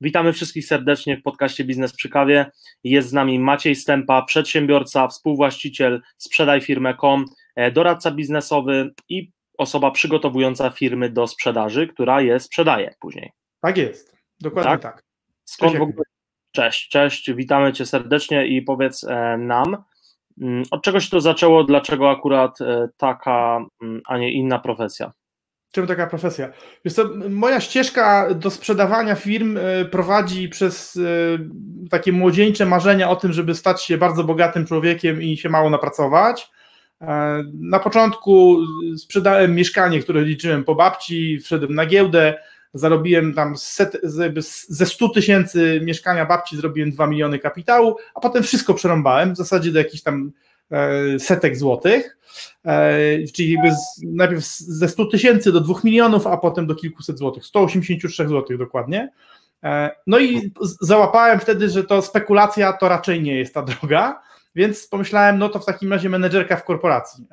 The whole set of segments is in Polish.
Witamy wszystkich serdecznie w podcaście Biznes przy kawie. Jest z nami Maciej Stępa, przedsiębiorca, współwłaściciel sprzedajfirmę.com, e, doradca biznesowy i osoba przygotowująca firmy do sprzedaży, która je sprzedaje później. Tak jest, dokładnie tak. tak. Skąd cześć, w ogóle... Cześć, cześć, witamy Cię serdecznie i powiedz e, nam, mm, od czego się to zaczęło, dlaczego akurat e, taka, mm, a nie inna profesja? Czemu taka profesja? Wiesz co, moja ścieżka do sprzedawania firm e, prowadzi przez e, takie młodzieńcze marzenia o tym, żeby stać się bardzo bogatym człowiekiem i się mało napracować. E, na początku sprzedałem mieszkanie, które liczyłem po babci, wszedłem na giełdę, zarobiłem tam set, ze 100 tysięcy mieszkania babci, zrobiłem 2 miliony kapitału, a potem wszystko przerąbałem, w zasadzie do jakichś tam setek złotych. E, czyli jakby z, najpierw ze 100 tysięcy do 2 milionów, a potem do kilkuset złotych, 183 złotych dokładnie. E, no i załapałem wtedy, że to spekulacja to raczej nie jest ta droga, więc pomyślałem, no to w takim razie menedżerka w korporacji.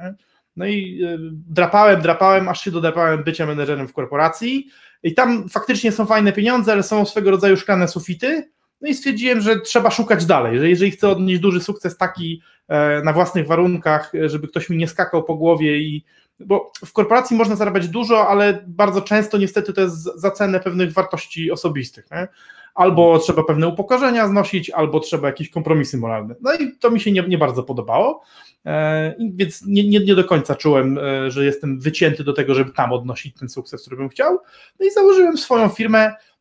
No i e, drapałem, drapałem, aż się dodrapałem bycia menedżerem w korporacji i tam faktycznie są fajne pieniądze, ale są swego rodzaju szklane sufity, no i stwierdziłem, że trzeba szukać dalej, że jeżeli chcę odnieść duży sukces taki e, na własnych warunkach, żeby ktoś mi nie skakał po głowie i bo w korporacji można zarabiać dużo, ale bardzo często niestety to jest za cenę pewnych wartości osobistych. Nie? Albo trzeba pewne upokorzenia znosić, albo trzeba jakieś kompromisy moralne. No i to mi się nie, nie bardzo podobało, e, więc nie, nie, nie do końca czułem, e, że jestem wycięty do tego, żeby tam odnosić ten sukces, który bym chciał. No i założyłem swoją firmę E,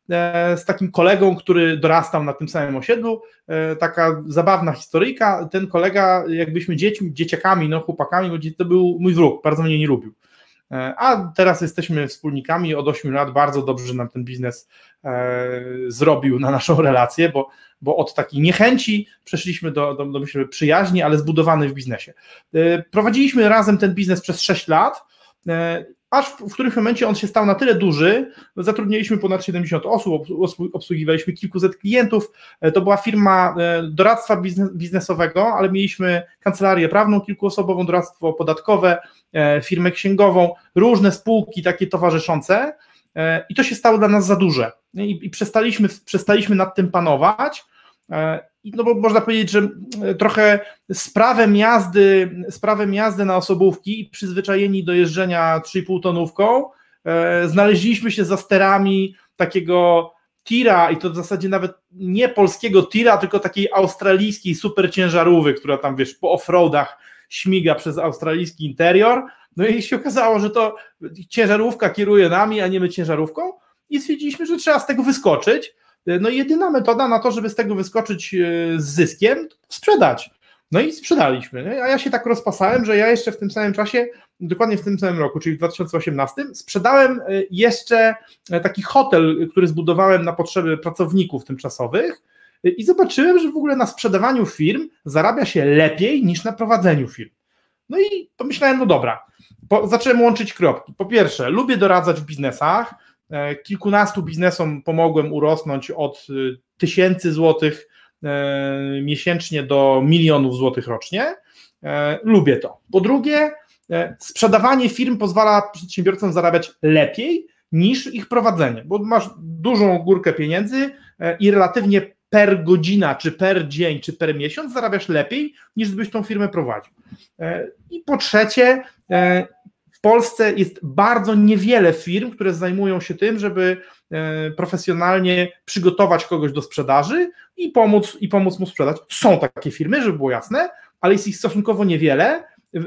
z takim kolegą, który dorastał na tym samym osiedlu. E, taka zabawna historyjka. Ten kolega, jakbyśmy dziećmi, dzieciakami, no chłopakami, to był mój wróg, bardzo mnie nie lubił. E, a teraz jesteśmy wspólnikami od 8 lat, bardzo dobrze nam ten biznes zrobił na naszą relację, bo, bo od takiej niechęci przeszliśmy do, do, do myślę, przyjaźni, ale zbudowany w biznesie. Prowadziliśmy razem ten biznes przez 6 lat aż w, w którymś momencie on się stał na tyle duży, zatrudniliśmy ponad 70 osób, obsługiwaliśmy kilkuset klientów, e, to była firma e, doradztwa biznesowego, ale mieliśmy kancelarię prawną kilkuosobową, doradztwo podatkowe, e, firmę księgową, różne spółki takie towarzyszące. I to się stało dla nas za duże. I, i przestaliśmy, przestaliśmy nad tym panować, no bo można powiedzieć, że e, trochę sprawę jazdy, sprawę jazdy na osobówki, przyzwyczajeni do jeżdżenia 3,5 tonówką, e, znaleźliśmy się za sterami takiego tira i to w zasadzie nawet nie polskiego tira, tylko takiej australijskiej super ciężarówki, która tam wiesz po offroadach śmiga przez australijski interior. No i się okazało, że to ciężarówka kieruje nami, a nie my ciężarówką i stwierdziliśmy, że trzeba z tego wyskoczyć. No i jedyna metoda na to, żeby z tego wyskoczyć e, z zyskiem, sprzedać. No i sprzedaliśmy. A ja się tak rozpasałem, że ja jeszcze w tym samym czasie, dokładnie w tym samym roku, czyli w 2018, sprzedałem e, jeszcze e, taki hotel, który zbudowałem na potrzeby pracowników tymczasowych i zobaczyłem, że w ogóle na sprzedawaniu firm zarabia się lepiej niż na prowadzeniu firm. No i pomyślałem, no dobra, po, zacząłem łączyć kropki. Po pierwsze, lubię doradzać w biznesach, E, kilkunastu biznesom pomogłem urosnąć od y, tysięcy złotych e, miesięcznie do milionów złotych rocznie. E, lubię to. Po drugie, sprzedawanie firm pozwala przedsiębiorcom zarabiać lepiej niż ich prowadzenie, bo masz dużą górkę pieniędzy i relatywnie per godzina, czy per dzień, czy per miesiąc zarabiasz lepiej niż gdybyś tą firmę prowadził. I po trzecie, Polsce jest bardzo niewiele firm, które zajmują się tym, żeby e, profesjonalnie przygotować kogoś do sprzedaży i pomóc, i pomóc mu sprzedać. Są takie firmy, żeby było jasne, ale jest ich stosunkowo niewiele. E,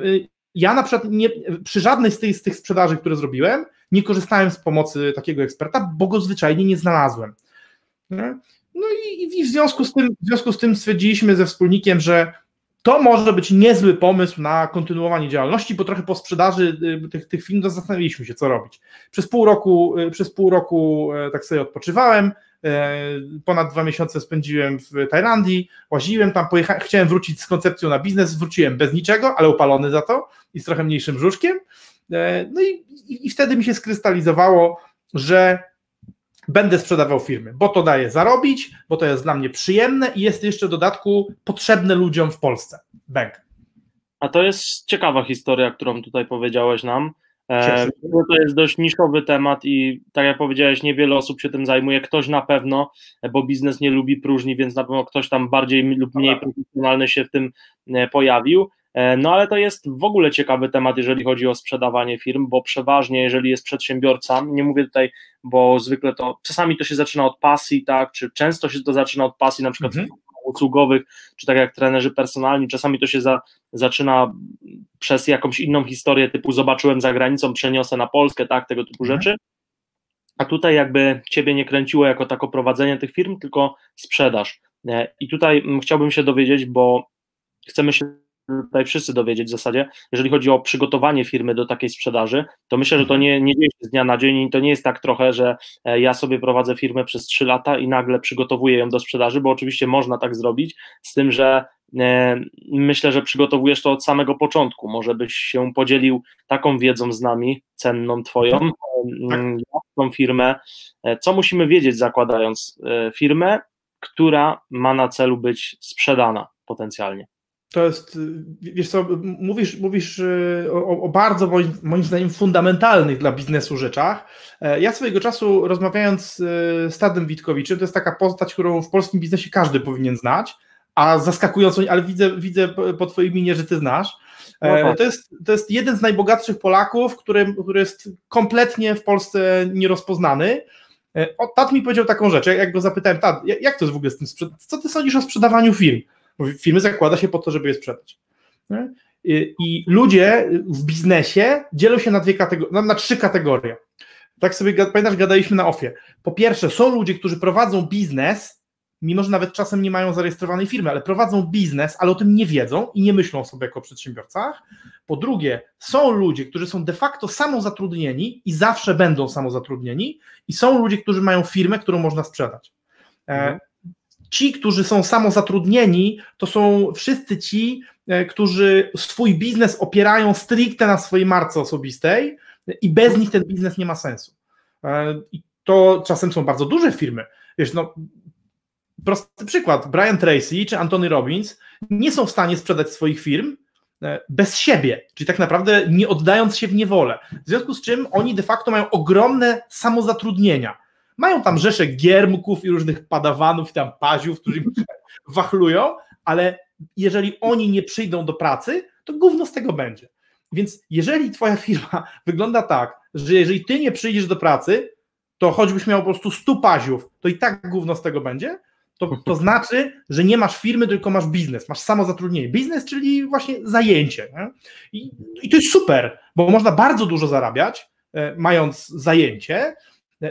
ja na przykład nie, przy żadnej z tych, z tych sprzedaży, które zrobiłem, nie korzystałem z pomocy takiego eksperta, bo go zwyczajnie nie znalazłem. No i, i w, związku z tym, w związku z tym stwierdziliśmy ze wspólnikiem, że to może być niezły pomysł na kontynuowanie działalności, bo trochę po sprzedaży y, tych, tych filmów zastanawialiśmy się, co robić. Przez pół roku, y, przez pół roku y, tak sobie odpoczywałem, ponad dwa miesiące spędziłem w Tajlandii, łaziłem tam, pojechałem, chciałem wrócić z koncepcją na biznes, wróciłem bez niczego, ale upalony za to i z trochę mniejszym brzuszkiem. No i, i, i wtedy mi się skrystalizowało, że będę sprzedawał firmy, bo to daje zarobić, bo to jest dla mnie przyjemne i jest jeszcze w dodatku potrzebne ludziom w Polsce. Bank. A to jest ciekawa historia, którą tutaj powiedziałeś nam. E, to jest dość niszowy temat i tak jak powiedziałeś, niewiele osób się tym zajmuje. Ktoś na pewno, bo biznes nie lubi próżni, więc na pewno ktoś tam bardziej lub mniej profesjonalny się w tym e, pojawił. E, no ale to jest w ogóle ciekawy temat, jeżeli chodzi o sprzedawanie firm, bo przeważnie, jeżeli jest przedsiębiorca, nie mówię tutaj, bo zwykle to czasami to się zaczyna od pasji, tak, czy często się to zaczyna od pasji, na przykład mhm. usługowych, czy tak jak trenerzy personalni, czasami to się za, zaczyna przez jakąś inną historię, typu zobaczyłem za granicą, przeniosę na Polskę, tak, tego typu mhm. rzeczy. A tutaj jakby ciebie nie kręciło jako tako prowadzenie tych firm, tylko sprzedaż. E, I tutaj chciałbym się dowiedzieć, bo chcemy się tutaj wszyscy dowiedzieć w zasadzie, jeżeli chodzi o przygotowanie firmy do takiej sprzedaży, to myślę, że to nie, nie dzieje się z dnia na dzień i to nie jest tak trochę, że e, ja sobie prowadzę firmę przez 3 lata i nagle przygotowuję ją do sprzedaży, bo oczywiście można tak zrobić, z tym, że e, myślę, że przygotowujesz to od samego początku. Może byś się podzielił taką wiedzą z nami, cenną twoją, tak. tą firmę. E, co musimy wiedzieć zakładając firmę, która ma na celu być sprzedana potencjalnie? To jest, wiesz co, mówisz, mówisz y, o, o, bardzo moim, moim zdaniem fundamentalnych dla biznesu rzeczach. E, ja swojego czasu rozmawiając z Tadem Witkowiczem, to jest taka postać, którą w polskim biznesie każdy powinien znać, a zaskakująco, ale widzę, widzę po twojej minie, że ty znasz. E, no tak. To jest, to jest jeden z najbogatszych Polaków, który, który jest kompletnie w Polsce nierozpoznany. E, o, Tad mi powiedział taką rzecz, jak go zapytałem, Tad, jak to jest w ogóle z tym, co ty sądzisz o sprzedawaniu firm? Firmy zakłada się po to, żeby je sprzedać. I ludzie w biznesie dzielą się na dwie kategorie, na trzy kategorie. Tak sobie pamiętasz, gadaliśmy na ofie. Po pierwsze, są ludzie, którzy prowadzą biznes, mimo że nawet czasem nie mają zarejestrowanej firmy, ale prowadzą biznes, ale o tym nie wiedzą i nie myślą sobie jako przedsiębiorcach. Po drugie, są ludzie, którzy są de facto samozatrudnieni i zawsze będą samozatrudnieni, i są ludzie, którzy mają firmę, którą można sprzedać. E, mhm ci, którzy są samozatrudnieni, to są wszyscy ci, e, którzy swój biznes opierają stricte na swojej marce osobistej i bez nich ten biznes nie ma sensu. E, I to czasem są bardzo duże firmy. Wiesz, no, prosty przykład, Brian Tracy czy Anthony Robbins nie są w stanie sprzedać swoich firm e, bez siebie, czyli tak naprawdę nie oddając się w niewolę. W związku z czym oni de facto mają ogromne samozatrudnienia mają tam rzesze giermków i różnych padawanów i tam paziów, którzy wachlują, ale jeżeli oni nie przyjdą do pracy, to gówno z tego będzie. Więc jeżeli twoja firma wygląda tak, że jeżeli ty nie przyjdziesz do pracy, to choćbyś miał po prostu 100 paziów, to i tak gówno z tego będzie, to, to znaczy, że nie masz firmy, tylko masz biznes, masz samozatrudnienie. Biznes, czyli właśnie zajęcie. I, I, to jest super, bo można bardzo dużo zarabiać, e, mając zajęcie,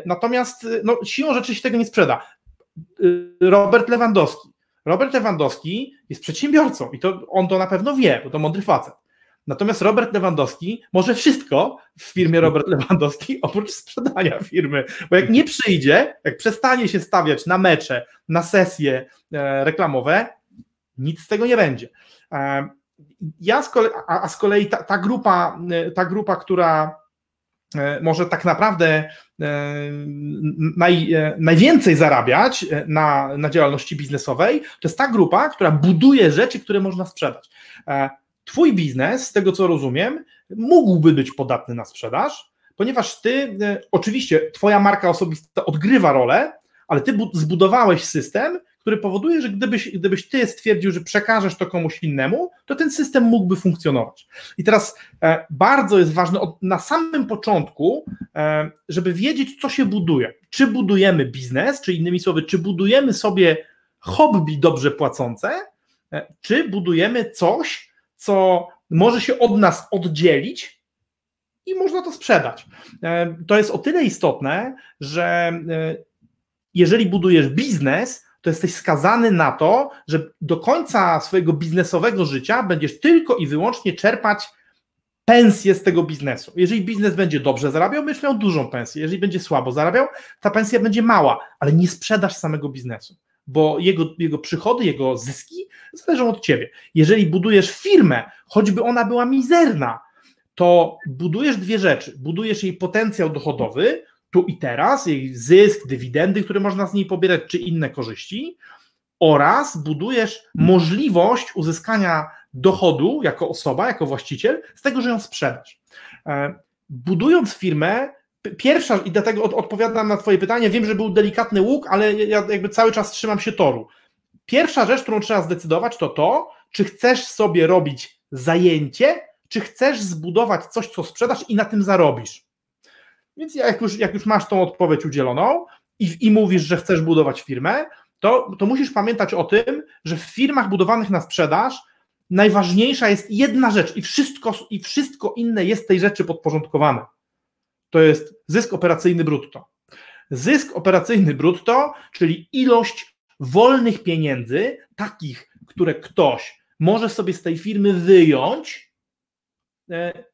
Natomiast no, siłą rzeczy się tego nie sprzeda. Robert Lewandowski. Robert Lewandowski jest przedsiębiorcą i to on to na pewno wie, bo to mądry facet. Natomiast Robert Lewandowski może wszystko w firmie Robert Lewandowski oprócz sprzedania firmy, bo jak nie przyjdzie, jak przestanie się stawiać na mecze, na sesje e, reklamowe, nic z tego nie będzie. E, ja z kolei, a, z kolei ta, ta grupa, e, ta grupa, która może tak naprawdę e, naj, e, najwięcej zarabiać na, na działalności biznesowej, to jest ta grupa, która buduje rzeczy, które można sprzedać. Twój biznes, z tego co rozumiem, mógłby być podatny na sprzedaż, ponieważ ty, oczywiście, Twoja marka osobista odgrywa rolę, ale ty zbudowałeś system, który powoduje, że gdybyś, gdybyś ty stwierdził, że przekażesz to komuś innemu, to ten system mógłby funkcjonować. I teraz e, bardzo jest ważne od, na samym początku, e, żeby wiedzieć, co się buduje. Czy budujemy biznes, czy innymi słowy, czy budujemy sobie hobby dobrze płacące, e, czy budujemy coś, co może się od nas oddzielić i można to sprzedać. To jest o tyle istotne, że jeżeli budujesz biznes, to jesteś skazany na to, że do końca swojego biznesowego życia będziesz tylko i wyłącznie czerpać pensję z tego biznesu. Jeżeli biznes będzie dobrze zarabiał, będziesz miał dużą pensję. Jeżeli będzie słabo zarabiał, ta pensja będzie mała, ale nie sprzedasz samego biznesu, bo jego, jego przychody, jego zyski zależą od ciebie. Jeżeli budujesz firmę, choćby ona była mizerna, to budujesz dwie rzeczy. Budujesz jej potencjał dochodowy, tu i teraz, jej zysk, dywidendy, które można z niej pobierać, czy inne korzyści, oraz budujesz możliwość uzyskania dochodu jako osoba, jako właściciel, z tego, że ją sprzedasz. E, budując firmę, pierwsza, i dlatego odpowiadam na Twoje pytanie, wiem, że był delikatny łuk, ale ja jakby cały czas trzymam się toru. Pierwsza rzecz, którą trzeba zdecydować, to to, czy chcesz sobie robić zajęcie, czy chcesz zbudować coś, co sprzedasz i na tym zarobisz. Więc jak już, jak już masz tą odpowiedź udzieloną i, i mówisz, że chcesz budować firmę, to, to musisz pamiętać o tym, że w firmach budowanych na sprzedaż najważniejsza jest jedna rzecz i wszystko, i wszystko inne jest tej rzeczy podporządkowane. To jest zysk operacyjny brutto. Zysk operacyjny brutto, czyli ilość wolnych pieniędzy, takich, które ktoś może sobie z tej firmy wyjąć,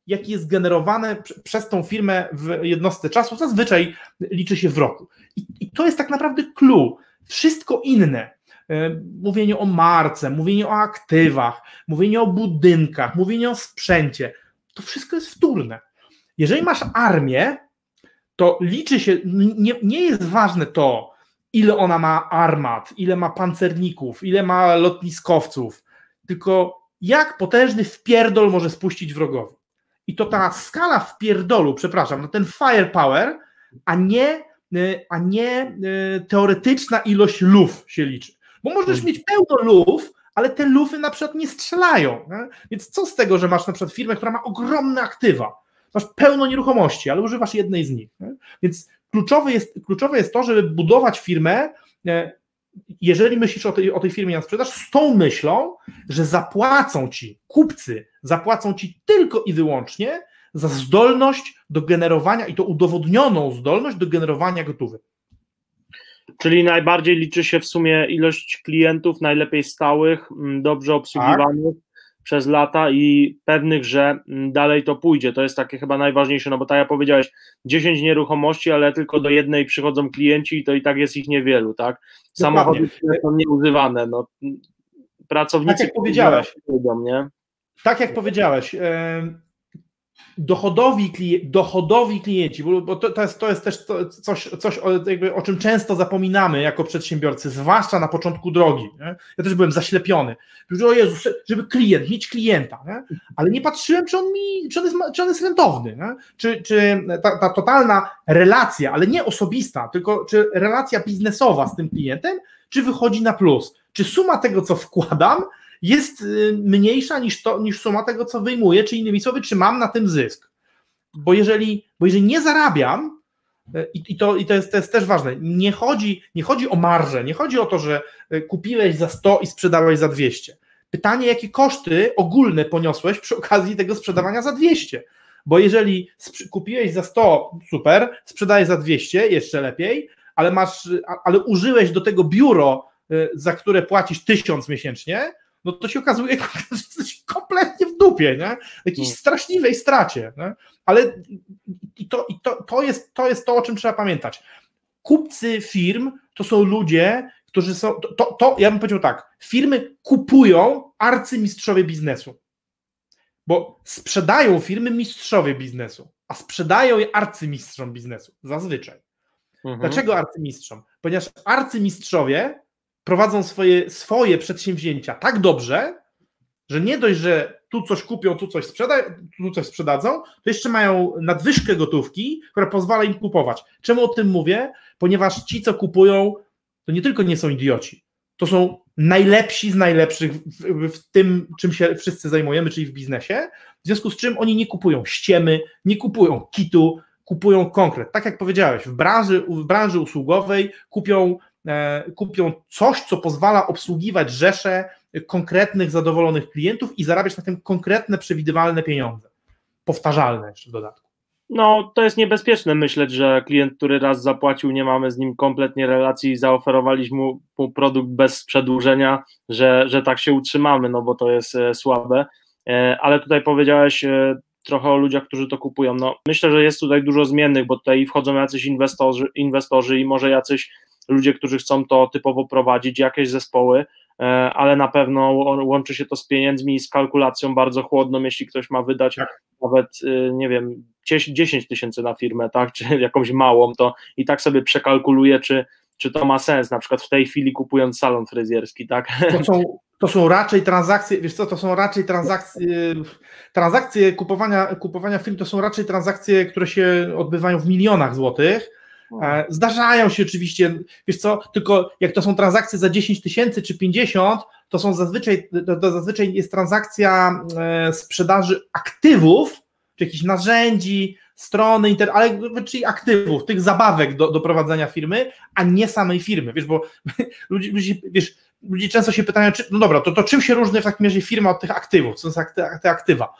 jaki jest generowany przez tą firmę w jednostce czasu, zazwyczaj liczy się w roku. I, i to jest tak naprawdę clue. Wszystko inne, e, mówienie o marce, mówienie o aktywach, mówienie o budynkach, mówienie o sprzęcie, to wszystko jest wtórne. Jeżeli masz armię, to liczy się, nie, nie jest ważne to, ile ona ma armat, ile ma pancerników, ile ma lotniskowców, tylko jak potężny wpierdol może spuścić wrogowi. I to ta skala wpierdolu, przepraszam, no ten firepower, a nie, y, a nie y, teoretyczna ilość luf się liczy. Bo możesz hmm. mieć pełno luf, ale te lufy na przykład nie strzelają. Nie? Więc co z tego, że masz na przykład firmę, która ma ogromne aktywa, masz pełno nieruchomości, ale używasz jednej z nich. Nie? Więc kluczowe jest, kluczowe jest to, żeby budować firmę, e, jeżeli myślisz o tej, o tej firmie na sprzedaż, z tą myślą, że zapłacą ci, kupcy zapłacą ci tylko i wyłącznie za zdolność do generowania i to udowodnioną zdolność do generowania gotowych. Czyli najbardziej liczy się w sumie ilość klientów, najlepiej stałych, dobrze obsługiwanych, tak przez lata i pewnych, że mm, dalej to pójdzie. To jest takie chyba najważniejsze, no bo tak jak powiedziałeś, 10 nieruchomości, ale tylko do jednej przychodzą klienci i to i tak jest ich niewielu, tak? Samochody są nieużywane, no pracownicy... Tak jak powiedziałeś, nie? Tak jak powiedziałeś, dochodowi, dochodowi klienci, bo to, to, jest, to jest też coś, coś o, jakby, o czym często zapominamy jako przedsiębiorcy, zwłaszcza na początku drogi. Nie? Ja też byłem zaślepiony. O Jezu, żeby klient, mieć klienta, nie? ale nie patrzyłem, czy on, mi, czy on, jest, czy on jest rentowny, nie? czy, czy ta, ta totalna relacja, ale nie osobista, tylko czy relacja biznesowa z tym klientem, czy wychodzi na plus, czy suma tego, co wkładam, jest y, mniejsza niż, to, niż suma tego, co wyjmuję, czy innymi słowy, czy mam na tym zysk. Bo jeżeli, bo jeżeli nie zarabiam, y, i, to, i to, jest, to jest też ważne, nie chodzi, nie chodzi o marżę, nie chodzi o to, że y, kupiłeś za 100 i sprzedałeś za 200. Pytanie, jakie koszty ogólne poniosłeś przy okazji tego sprzedawania za 200. Bo jeżeli kupiłeś za 100, super, sprzedajesz za 200, jeszcze lepiej, ale masz, ale użyłeś do tego biuro, za które płacisz 1000 miesięcznie, no to się okazuje, że jesteś kompletnie w dupie, nie? W jakiejś no. straszliwej stracie. Nie? Ale i to, i to, to, jest, to jest to, o czym trzeba pamiętać. Kupcy firm to są ludzie, którzy są. To, to, to ja bym powiedział tak: firmy kupują arcymistrzowie biznesu. Bo sprzedają firmy mistrzowie biznesu, a sprzedają je arcymistrzom biznesu zazwyczaj. Mhm. Dlaczego arcymistrzom? Ponieważ arcymistrzowie prowadzą swoje, swoje przedsięwzięcia tak dobrze, że nie dość, że tu coś kupią, tu coś, sprzeda, tu coś sprzedadzą, to jeszcze mają nadwyżkę gotówki, która pozwala im kupować. Czemu o tym mówię? Ponieważ ci, co kupują, to nie tylko nie są idioci, to są najlepsi z najlepszych w, w, tym, czym się wszyscy zajmujemy, czyli w biznesie, w związku z czym oni nie kupują ściemy, nie kupują kitu, kupują konkret. Tak jak powiedziałeś, w branży, w branży usługowej kupią kupią coś, co pozwala obsługiwać rzesze konkretnych, zadowolonych klientów i zarabiać na tym konkretne, przewidywalne pieniądze. Powtarzalne jeszcze w dodatku. No, to jest niebezpieczne myśleć, że klient, który raz zapłacił, nie mamy z nim kompletnie relacji i zaoferowaliśmy mu, produkt bez przedłużenia, że, że tak się utrzymamy, no bo to jest e, słabe. E, ale tutaj powiedziałeś trochę o ludziach, którzy to kupują. No, myślę, że jest tutaj dużo zmiennych, bo tutaj wchodzą jacyś inwestorzy, inwestorzy i może jacyś ludzie, którzy chcą to typowo prowadzić, jakieś zespoły, e, ale na pewno łączy się to z pieniędzmi i z kalkulacją bardzo chłodną, jeśli ktoś ma wydać tak. nawet, e, nie wiem, 10 tysięcy na firmę, tak, czy jakąś małą, to i tak sobie przekalkuluje, czy, czy to ma sens, na przykład w tej chwili kupując salon fryzjerski, tak? To są, to są raczej transakcje, wiesz co, to są raczej transakcje, transakcje kupowania, kupowania firm, to są raczej transakcje, które się odbywają w milionach złotych. E, zdarzają się oczywiście, wiesz co, tylko jak to są transakcje za 10 tysięcy czy 50, to są zazwyczaj, to, zazwyczaj jest transakcja e, sprzedaży aktywów, czy jakichś narzędzi, strony, inter, ale czyli aktywów, tych zabawek do, do prowadzenia firmy, a nie samej firmy, wiesz, bo ludzie, ludzie, wiesz, ludzie często się pytają, czy, no dobra, to, to czym się różni w takim razie firma od tych aktywów, co są te, te aktywa?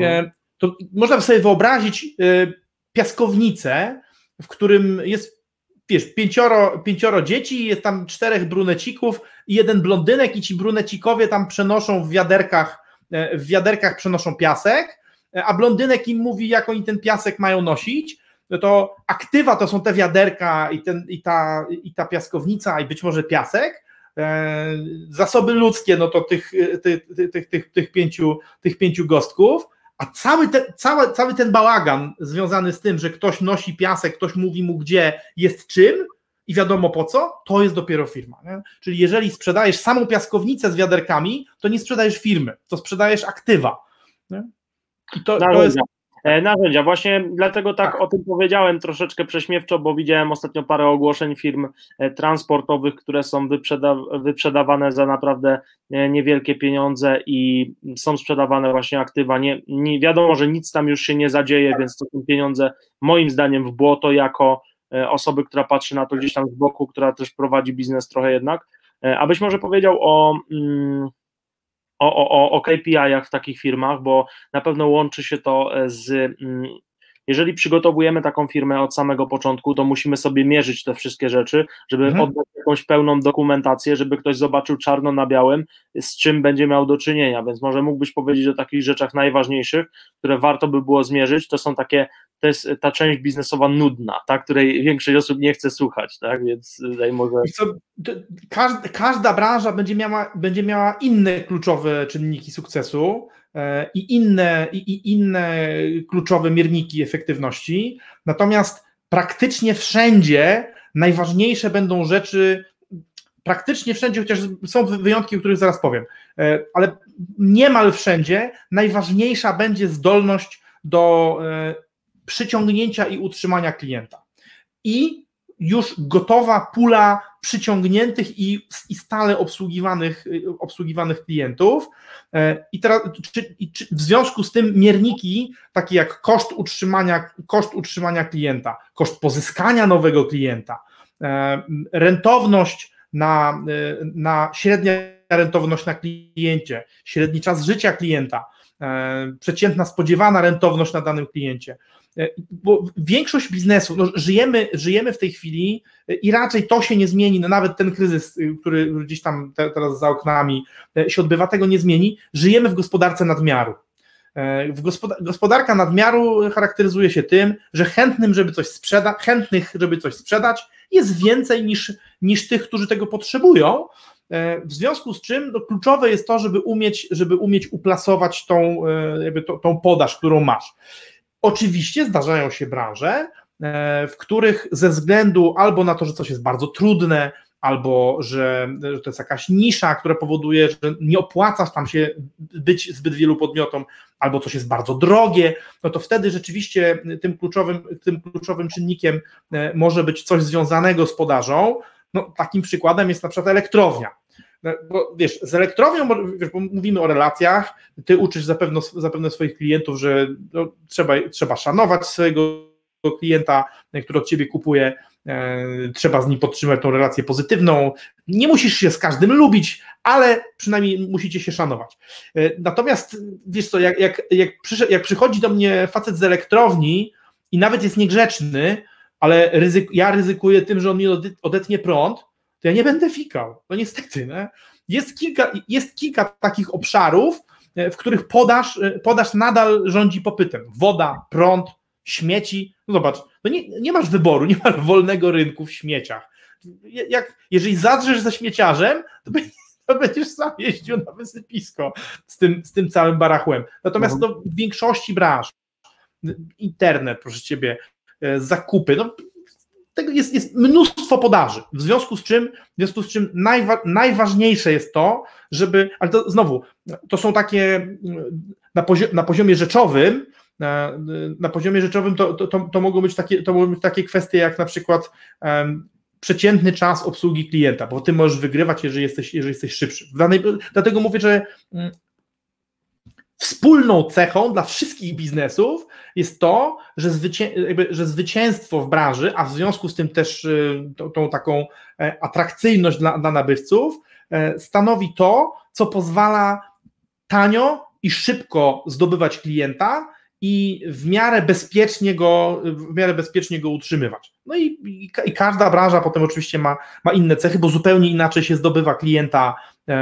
E, to można sobie wyobrazić e, piaskownicę, w którym jest wiesz, pięcioro, pięcioro dzieci, jest tam czterech brunecików i jeden blondynek i ci brunecikowie tam przenoszą w wiaderkach, e, w wiaderkach przenoszą piasek, a blondynek im mówi, jak oni ten piasek mają nosić, no to aktywa to są te wiaderka i, ten, i, ta, i ta piaskownica i być może piasek, e, zasoby ludzkie, no to tych, tych, tych, tych, tych, pięciu, tych pięciu gostków, a cały, te, cały, cały ten bałagan związany z tym, że ktoś nosi piasek, ktoś mówi mu gdzie jest czym i wiadomo po co, to jest dopiero firma. Nie? Czyli jeżeli sprzedajesz samą piaskownicę z wiaderkami, to nie sprzedajesz firmy, to sprzedajesz aktywa. Nie? I to, to jest narzędzia. Właśnie dlatego tak, tak, o tym powiedziałem troszeczkę prześmiewczo, bo widziałem ostatnio parę ogłoszeń firm e, transportowych, które są wyprzeda wyprzedawane za naprawdę e, niewielkie pieniądze i są sprzedawane właśnie aktywa. Nie, nie wiadomo, że nic tam już się nie zadzieje, więc to są pieniądze moim zdaniem w błoto jako osoby, która patrzy na to gdzieś tam z boku, która też prowadzi biznes trochę jednak. Abyś może powiedział o. Mm, o, o, o KPI-ach w takich firmach, bo na pewno łączy się to e, z. Jeżeli przygotowujemy taką firmę od samego początku, to musimy sobie mierzyć te wszystkie rzeczy, żeby mhm. oddać jakąś pełną dokumentację, żeby ktoś zobaczył czarno na białym, z czym będzie miał do czynienia. Więc może mógłbyś powiedzieć o takich rzeczach najważniejszych, które warto by było zmierzyć. To są takie to jest ta część biznesowa nudna, ta, której większość osób nie chce słuchać, tak? Więc tutaj może. Każda, branża będzie miała, będzie miała inne kluczowe czynniki sukcesu i inne, i, i inne kluczowe mierniki efektywności. Natomiast praktycznie wszędzie najważniejsze będą rzeczy praktycznie wszędzie, chociaż są wyjątki, o których zaraz powiem, e, ale niemal wszędzie najważniejsza będzie zdolność do e, przyciągnięcia i utrzymania klienta. I już gotowa pula przyciągniętych i, i stale obsługiwanych, obsługiwanych klientów. E, I teraz czy, czy w związku z tym mierniki, takie jak koszt utrzymania, koszt utrzymania klienta, koszt pozyskania nowego klienta, e, rentowność na, e, na średnia rentowność na kliencie, średni czas życia klienta, przeciętna spodziewana rentowność na danym kliencie. E, bo większość biznesu, no żyjemy, żyjemy w tej chwili e, i raczej to się nie zmieni, no nawet ten kryzys, y, który gdzieś tam te, teraz za oknami e, się odbywa, tego nie zmieni. Żyjemy w gospodarce nadmiaru. Gospodarka nadmiaru charakteryzuje się tym, że chętnym, żeby coś sprzedać, chętnych, żeby coś sprzedać, jest więcej niż, niż tych, którzy tego potrzebują. W związku z czym no, kluczowe jest to, żeby umieć, żeby umieć uplasować tą, jakby to, tą podaż, którą masz. Oczywiście zdarzają się branże, e, w których ze względu albo na to, że coś jest bardzo trudne, albo że, że to jest jakaś nisza, która powoduje, że nie opłaca tam się być zbyt wielu podmiotom, albo coś jest bardzo drogie, no to wtedy rzeczywiście tym kluczowym, tym kluczowym czynnikiem e, może być coś związanego z podażą. No, takim przykładem jest na przykład elektrownia. No, bo wiesz, z elektrownią, wiesz, bo mówimy o relacjach, ty uczysz zapewne, zapewne swoich klientów, że no, trzeba, trzeba szanować swojego klienta, który od ciebie kupuje, e, trzeba z nim podtrzymać tą relację pozytywną. Nie musisz się z każdym lubić, ale przynajmniej musicie się szanować. E, natomiast wiesz co, jak, jak, jak, jak przychodzi do mnie facet z elektrowni i nawet jest niegrzeczny, ale ryzyk, ja ryzykuję tym, że on mi odetnie prąd, to ja nie będę fikał. No niestety. Nie? Jest, kilka, jest kilka takich obszarów, e, w których podaż, e, podaż nadal rządzi popytem. Woda, prąd, śmieci. No zobacz, no nie, nie masz wyboru, nie masz wolnego rynku w śmieciach. Jak, jeżeli zadrzesz za śmieciarzem, to będziesz sam jeździł na wysypisko z tym, z tym całym barachłem. Natomiast no, w większości branż, internet, proszę ciebie, e, zakupy, no tego jest, jest mnóstwo podaży. W związku z czym, w związku z czym najwa, najważniejsze jest to, żeby, ale to znowu, to są takie na, na poziomie rzeczowym, na, na poziomie rzeczowym to, to, to, mogą być takie, to mogą być takie kwestie jak na przykład um, przeciętny czas obsługi klienta, bo ty możesz wygrywać, jeżeli jesteś, jeżeli jesteś szybszy. Danej, dlatego mówię, że mm, wspólną cechą dla wszystkich biznesów jest to, że, zwycię, że zwycięstwo w branży, a w związku z tym też y, tą, tą taką e, atrakcyjność dla, dla nabywców, e, stanowi to, co pozwala tanio i szybko zdobywać klienta i w miarę bezpiecznie go, w miarę bezpiecznie go utrzymywać. No i, i, i każda branża potem oczywiście ma, ma inne cechy, bo zupełnie inaczej się zdobywa klienta e,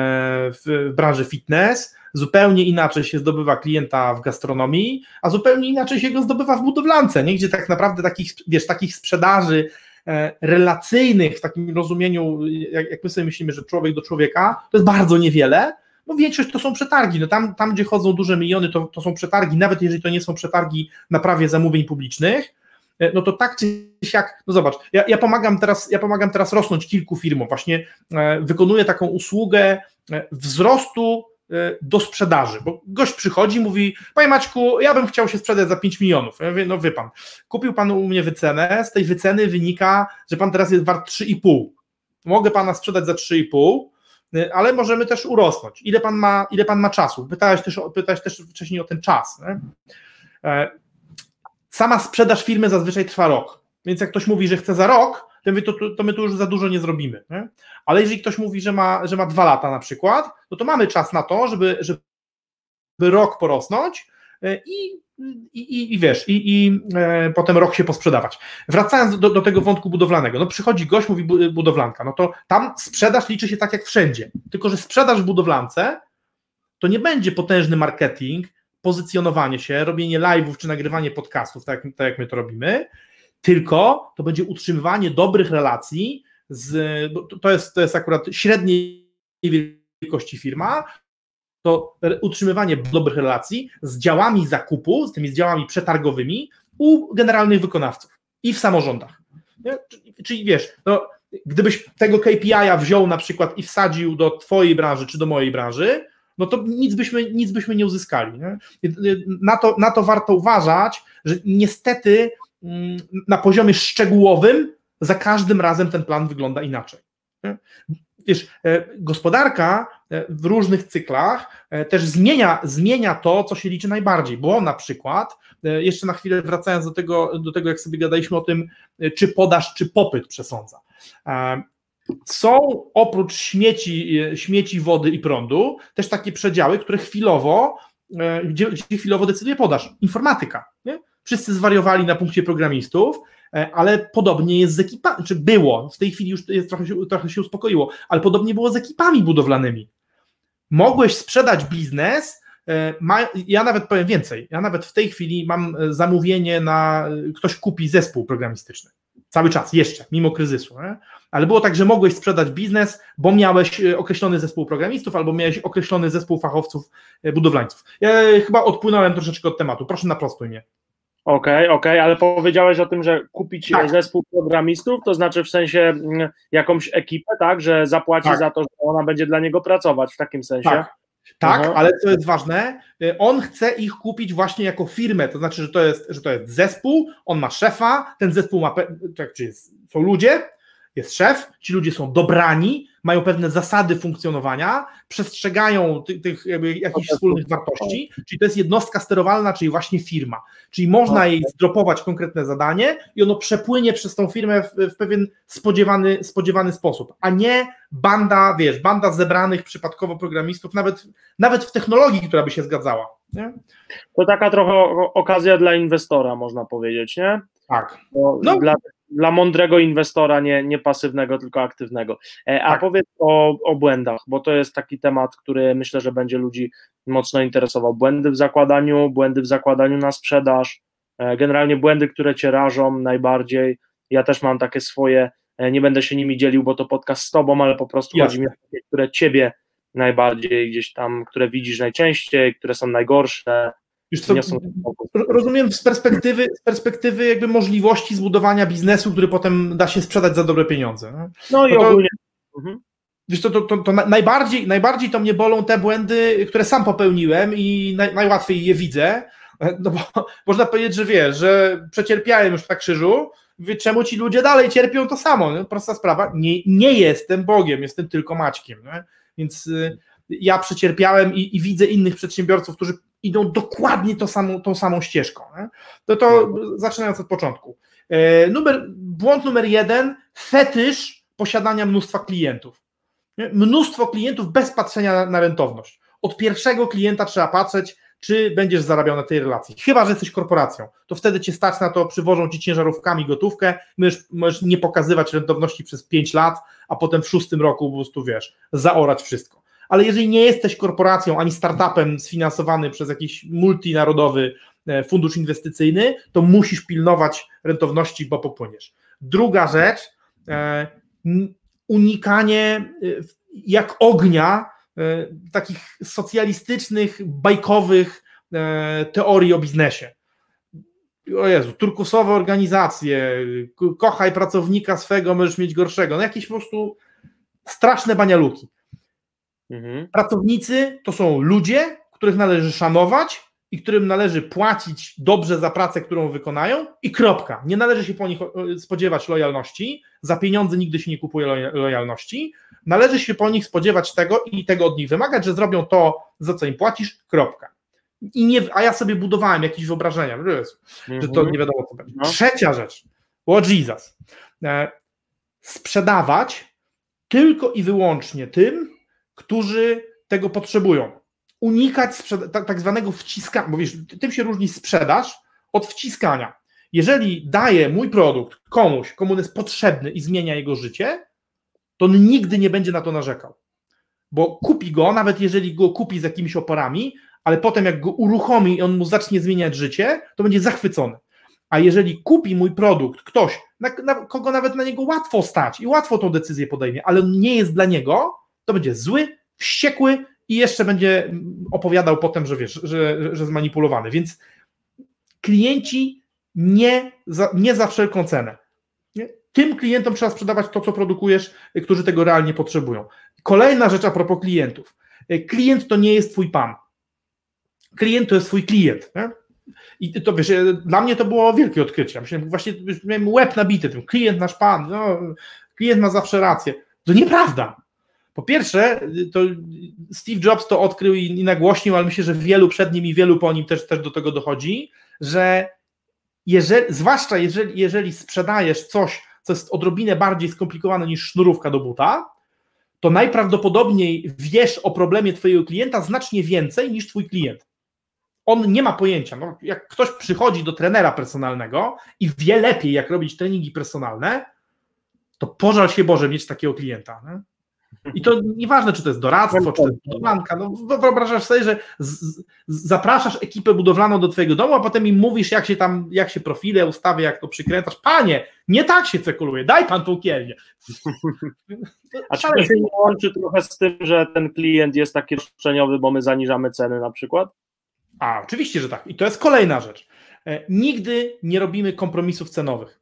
w branży fitness, zupełnie inaczej się zdobywa klienta w gastronomii, a zupełnie inaczej się go zdobywa w budowlance, nie? gdzie tak naprawdę takich, wiesz, takich sprzedaży e, relacyjnych w takim rozumieniu, jak, jak my sobie myślimy, że człowiek do człowieka, to jest bardzo niewiele, no większość to są przetargi, no tam, tam gdzie chodzą duże miliony, to, to są przetargi, nawet jeżeli to nie są przetargi na prawie zamówień publicznych, e, no to tak czy siak, no zobacz, ja, ja, pomagam teraz, ja pomagam teraz rosnąć kilku firmom, właśnie e, wykonuję taką usługę wzrostu do sprzedaży, bo gość przychodzi mówi, panie Maćku, ja bym chciał się sprzedać za 5 milionów. Ja mówię, no wie pan, kupił pan u mnie wycenę, z tej wyceny wynika, że pan teraz jest wart 3,5. Mogę pana sprzedać za 3,5, Y, ale możemy też urosnąć. Ile pan ma, ile pan ma czasu? Pytałeś też, pytałeś też wcześniej o ten czas. Nie? E, sama sprzedaż firmy zazwyczaj trwa rok, więc jak ktoś mówi, że chce za rok, to my, to, to my tu już za dużo nie zrobimy. Nie? Ale jeżeli ktoś mówi, że ma, że ma dwa lata na przykład, no to mamy czas na to, żeby, żeby rok porosnąć e, i i, i, i wiesz, i, i e, potem rok się posprzedawać. Wracając do, do tego wątku budowlanego, no przychodzi gość, mówi budowlanka, no to tam sprzedaż liczy się tak jak wszędzie, tylko że sprzedaż w budowlance to nie będzie potężny marketing, pozycjonowanie się, robienie live'ów czy nagrywanie podcastów, tak, tak jak my to robimy, tylko to będzie utrzymywanie dobrych relacji z, to jest, to jest akurat średniej wielkości firma, to utrzymywanie dobrych relacji z działami zakupu, z tymi działami przetargowymi u generalnych wykonawców i w samorządach. Nie? Czyli wiesz, no, gdybyś tego KPI-a wziął na przykład i wsadził do Twojej branży czy do mojej branży, no to nic byśmy, nic byśmy nie uzyskali. Nie? Na, to, na to warto uważać, że niestety na poziomie szczegółowym za każdym razem ten plan wygląda inaczej. Wiesz, e, gospodarka e, w różnych cyklach e, też zmienia, zmienia to, co się liczy najbardziej, bo na przykład, jeszcze na chwilę wracając do tego, do tego, jak sobie gadaliśmy o tym, czy podaż, czy popyt przesądza. Są oprócz śmieci, śmieci, wody i prądu też takie przedziały, które chwilowo, gdzie, gdzie chwilowo decyduje podaż. Informatyka. Nie? Wszyscy zwariowali na punkcie programistów, E, ale podobnie jest z ekipami, czy było, w tej chwili już jest, trochę, się, trochę się uspokoiło, ale podobnie było z ekipami budowlanymi. Mogłeś sprzedać biznes, e, ja nawet powiem więcej, ja nawet w tej chwili mam e, zamówienie na, ktoś kupi zespół programistyczny. Cały czas, jeszcze, mimo kryzysu. Nie? Ale było tak, że mogłeś sprzedać biznes, bo miałeś określony zespół programistów albo miałeś określony zespół fachowców budowlańców. Ja chyba odpłynąłem troszeczkę od tematu. Proszę naprostuj mnie. Okej, okay, okej, okay, ale powiedziałeś o tym, że kupić tak. zespół programistów, to znaczy w sensie mm, jakąś ekipę, tak, że zapłaci tak. za to, że ona będzie dla niego pracować w takim sensie. Tak. Tak, ale co jest ważne, y, on chce ich kupić właśnie jako firmę, to znaczy, że to jest, że to jest zespół, on ma szefa, ten zespół ma, tak, czy jest, są ludzie, jest szef, ci ludzie są dobrani, mają pewne zasady funkcjonowania, przestrzegają tych, tych jakichś wspólnych wartości, czyli to jest jednostka sterowalna, czyli właśnie firma. Czyli można jej zdropować konkretne zadanie i ono przepłynie przez tą firmę w, w pewien spodziewany, spodziewany sposób, a nie banda, wiesz, banda zebranych przypadkowo programistów, nawet, nawet w technologii, która by się zgadzała. Nie? To taka trochę okazja dla inwestora, można powiedzieć, nie? Tak. No. Dla, dla mądrego inwestora, nie, nie pasywnego, tylko aktywnego. E, a tak. powiedz o, o błędach, bo to jest taki temat, który myślę, że będzie ludzi mocno interesował. Błędy w zakładaniu, błędy w zakładaniu na sprzedaż, e, generalnie błędy, które cię rażą najbardziej. Ja też mam takie swoje, e, nie będę się nimi dzielił, bo to podcast z tobą, ale po prostu Jasne. chodzi mi o takie, które ciebie najbardziej gdzieś tam, które widzisz najczęściej, które są najgorsze, Już co, rozumiem z perspektywy, z perspektywy jakby możliwości zbudowania biznesu, który potem da się sprzedać za dobre pieniądze. No, no i ogólnie. Mhm. Wiesz, to, to, to, to, najbardziej, najbardziej to mnie bolą te błędy, które sam popełniłem i naj, najłatwiej je widzę, no bo można powiedzieć, że wiesz, że przecierpiałem już na krzyżu, wie, czemu ci ludzie dalej cierpią to samo, nie? prosta sprawa, nie, nie jestem Bogiem, jestem tylko Maćkiem, nie? więc y, ja przecierpiałem i, i, widzę innych przedsiębiorców, którzy idą dokładnie to samą, tą samą ścieżką. Nie? To, to no. zaczynając od początku. E, numer, błąd numer jeden, fetysz posiadania mnóstwa klientów. Nie? Mnóstwo klientów bez patrzenia na, na rentowność. Od pierwszego klienta trzeba patrzeć, czy będziesz zarabiał na tej relacji. Chyba, że jesteś korporacją, to wtedy cię stać na to, przywożą ci ciężarówkami gotówkę, możesz, możesz nie pokazywać rentowności przez 5 lat, a potem w szóstym roku po prostu wiesz, zaorać wszystko. Ale jeżeli nie jesteś korporacją ani startupem sfinansowany przez jakiś multinarodowy e, fundusz inwestycyjny, to musisz pilnować rentowności, bo popłyniesz. Druga rzecz, e, unikanie e, jak ognia takich socjalistycznych, bajkowych teorii o biznesie. O Jezu, turkusowe organizacje, kochaj pracownika swego, możesz mieć gorszego. No jakieś po prostu straszne banialuki. Mhm. Pracownicy to są ludzie, których należy szanować i którym należy płacić dobrze za pracę, którą wykonają i kropka. Nie należy się po nich spodziewać lojalności. Za pieniądze nigdy się nie kupuje lojalności należy się po nich spodziewać tego i tego od nich wymagać, że zrobią to, za co im płacisz, kropka. I nie, a ja sobie budowałem jakieś wyobrażenia, że, to nie wiadomo co będzie. No. Trzecia rzecz, o Jesus, e, sprzedawać tylko i wyłącznie tym, którzy tego potrzebują. Unikać tak, zwanego wciskania, bo wiesz, tym się różni sprzedaż od wciskania. Jeżeli daję mój produkt komuś, komu jest potrzebny i zmienia jego życie, to on nigdy nie będzie na to narzekał. Bo kupi go, nawet jeżeli go kupi z jakimiś oporami, ale potem jak go uruchomi i on mu zacznie zmieniać życie, to będzie zachwycony. A jeżeli kupi mój produkt ktoś, na, na, kogo nawet na niego łatwo stać i łatwo tą decyzję podejmie, ale on nie jest dla niego, to będzie zły, wściekły i jeszcze będzie opowiadał potem, że wiesz, że, że zmanipulowany. Więc klienci nie za, nie za wszelką cenę tym klientom trzeba sprzedawać to, co produkujesz, którzy tego realnie potrzebują. Kolejna rzecz a propos klientów. Klient to nie jest twój pan. Klient to jest twój klient. Nie? I to wiesz, dla mnie to było wielkie odkrycie. Myślałem, właśnie miałem łeb nabity tym. Klient nasz pan, no, klient ma zawsze rację. To nieprawda. Po pierwsze, to Steve Jobs to odkrył i, i nagłośnił, ale myślę, że wielu przed nim i wielu po nim też, też do tego dochodzi, że jeżeli, zwłaszcza jeżeli, jeżeli sprzedajesz coś, co jest odrobinę bardziej skomplikowane niż sznurówka do buta, to najprawdopodobniej wiesz o problemie Twojego klienta znacznie więcej niż Twój klient. On nie ma pojęcia. No, jak ktoś przychodzi do trenera personalnego i wie lepiej, jak robić treningi personalne, to pożal się Boże mieć takiego klienta. Nie? I to nieważne, czy to jest doradztwo, czy to jest budowlanka. No, wyobrażasz sobie, że z, z, zapraszasz ekipę budowlaną do twojego domu, a potem im mówisz, jak się tam, jak się profile ustawia, jak to przykręcasz. Panie, nie tak się cekuluje, daj pan tą kielnię. A czy to się nie łączy trochę z tym, że ten klient jest taki roszczeniowy, bo my zaniżamy ceny na przykład? A, oczywiście, że tak. I to jest kolejna rzecz. E, nigdy nie robimy kompromisów cenowych.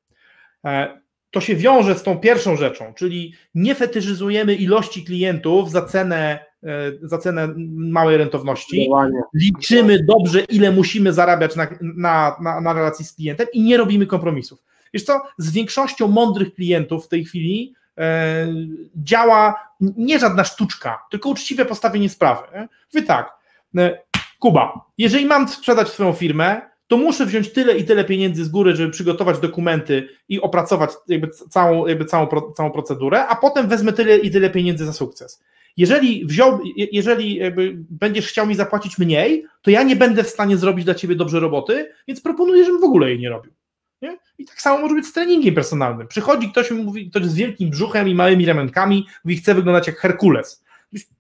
E, to się wiąże z tą pierwszą rzeczą, czyli nie fetyszyzujemy ilości klientów za cenę, e, za cenę małej rentowności. Liczymy dobrze, ile musimy zarabiać na, na, na, na relacji z klientem i nie robimy kompromisów. Wiesz co, z większością mądrych klientów w tej chwili e, działa nie żadna sztuczka, tylko uczciwe postawienie sprawy. Wy tak, e, Kuba, jeżeli mam sprzedać swoją firmę, to muszę wziąć tyle i tyle pieniędzy z góry, żeby przygotować dokumenty i opracować jakby całą, jakby całą, całą procedurę, a potem wezmę tyle i tyle pieniędzy za sukces. Jeżeli, wziął, jeżeli będziesz chciał mi zapłacić mniej, to ja nie będę w stanie zrobić dla ciebie dobrze roboty, więc proponuję, żebym w ogóle jej nie robił. Nie? I tak samo może być z treningiem personalnym. Przychodzi ktoś, mówi, ktoś z wielkim brzuchem i małymi ramionkami, mówi, chce wyglądać jak Herkules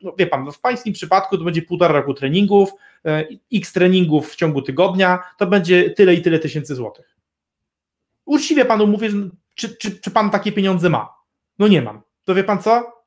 no wie pan, no w pańskim przypadku to będzie półtora roku treningów, e, x treningów w ciągu tygodnia, to będzie tyle i tyle tysięcy złotych. Uczciwie panu mówię, czy, czy, czy pan takie pieniądze ma? No nie mam. To wie pan co?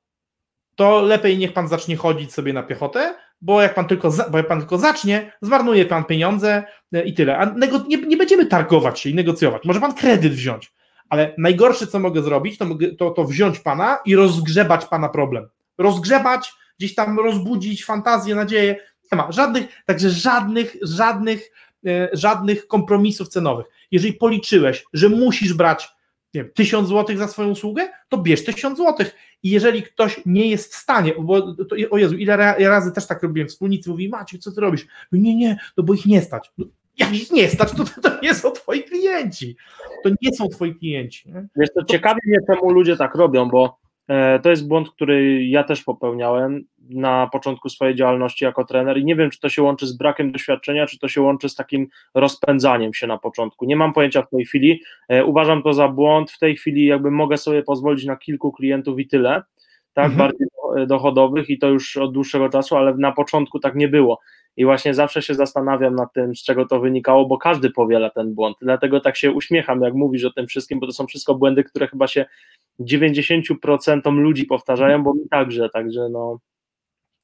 To lepiej niech pan zacznie chodzić sobie na piechotę, bo jak pan tylko, bo jak pan tylko zacznie, zmarnuje pan pieniądze e, i tyle. A nie, nie będziemy targować się i negocjować. Może pan kredyt wziąć, ale najgorsze, co mogę zrobić, to, mogę, to, to wziąć pana i rozgrzebać pana problem. Rozgrzebać, gdzieś tam rozbudzić fantazję, nadzieję. Nie ma żadnych, także żadnych, żadnych, e, żadnych kompromisów cenowych. Jeżeli policzyłeś, że musisz brać nie wiem, 1000 zł za swoją usługę, to bierz 1000 zł. I jeżeli ktoś nie jest w stanie, bo to, o Jezu, ile razy też tak robiłem, wspólnicy mówi, Maciek, co ty robisz? Mówię, nie, nie, no bo ich nie stać. No, jak ich nie stać, to, to nie są twoi klienci. To nie są twoi klienci. Nie? Wiesz, to ciekawi mnie, czemu ludzie tak robią, bo to jest błąd, który ja też popełniałem na początku swojej działalności jako trener i nie wiem, czy to się łączy z brakiem doświadczenia, czy to się łączy z takim rozpędzaniem się na początku. Nie mam pojęcia w tej chwili. E, uważam to za błąd. W tej chwili jakby mogę sobie pozwolić na kilku klientów i tyle, tak, mhm. bardziej dochodowych i to już od dłuższego czasu, ale na początku tak nie było. I właśnie zawsze się zastanawiam nad tym, z czego to wynikało, bo każdy powiela ten błąd. Dlatego tak się uśmiecham, jak mówisz o tym wszystkim, bo to są wszystko błędy, które chyba się 90% ludzi powtarzają, bo mi także, także no.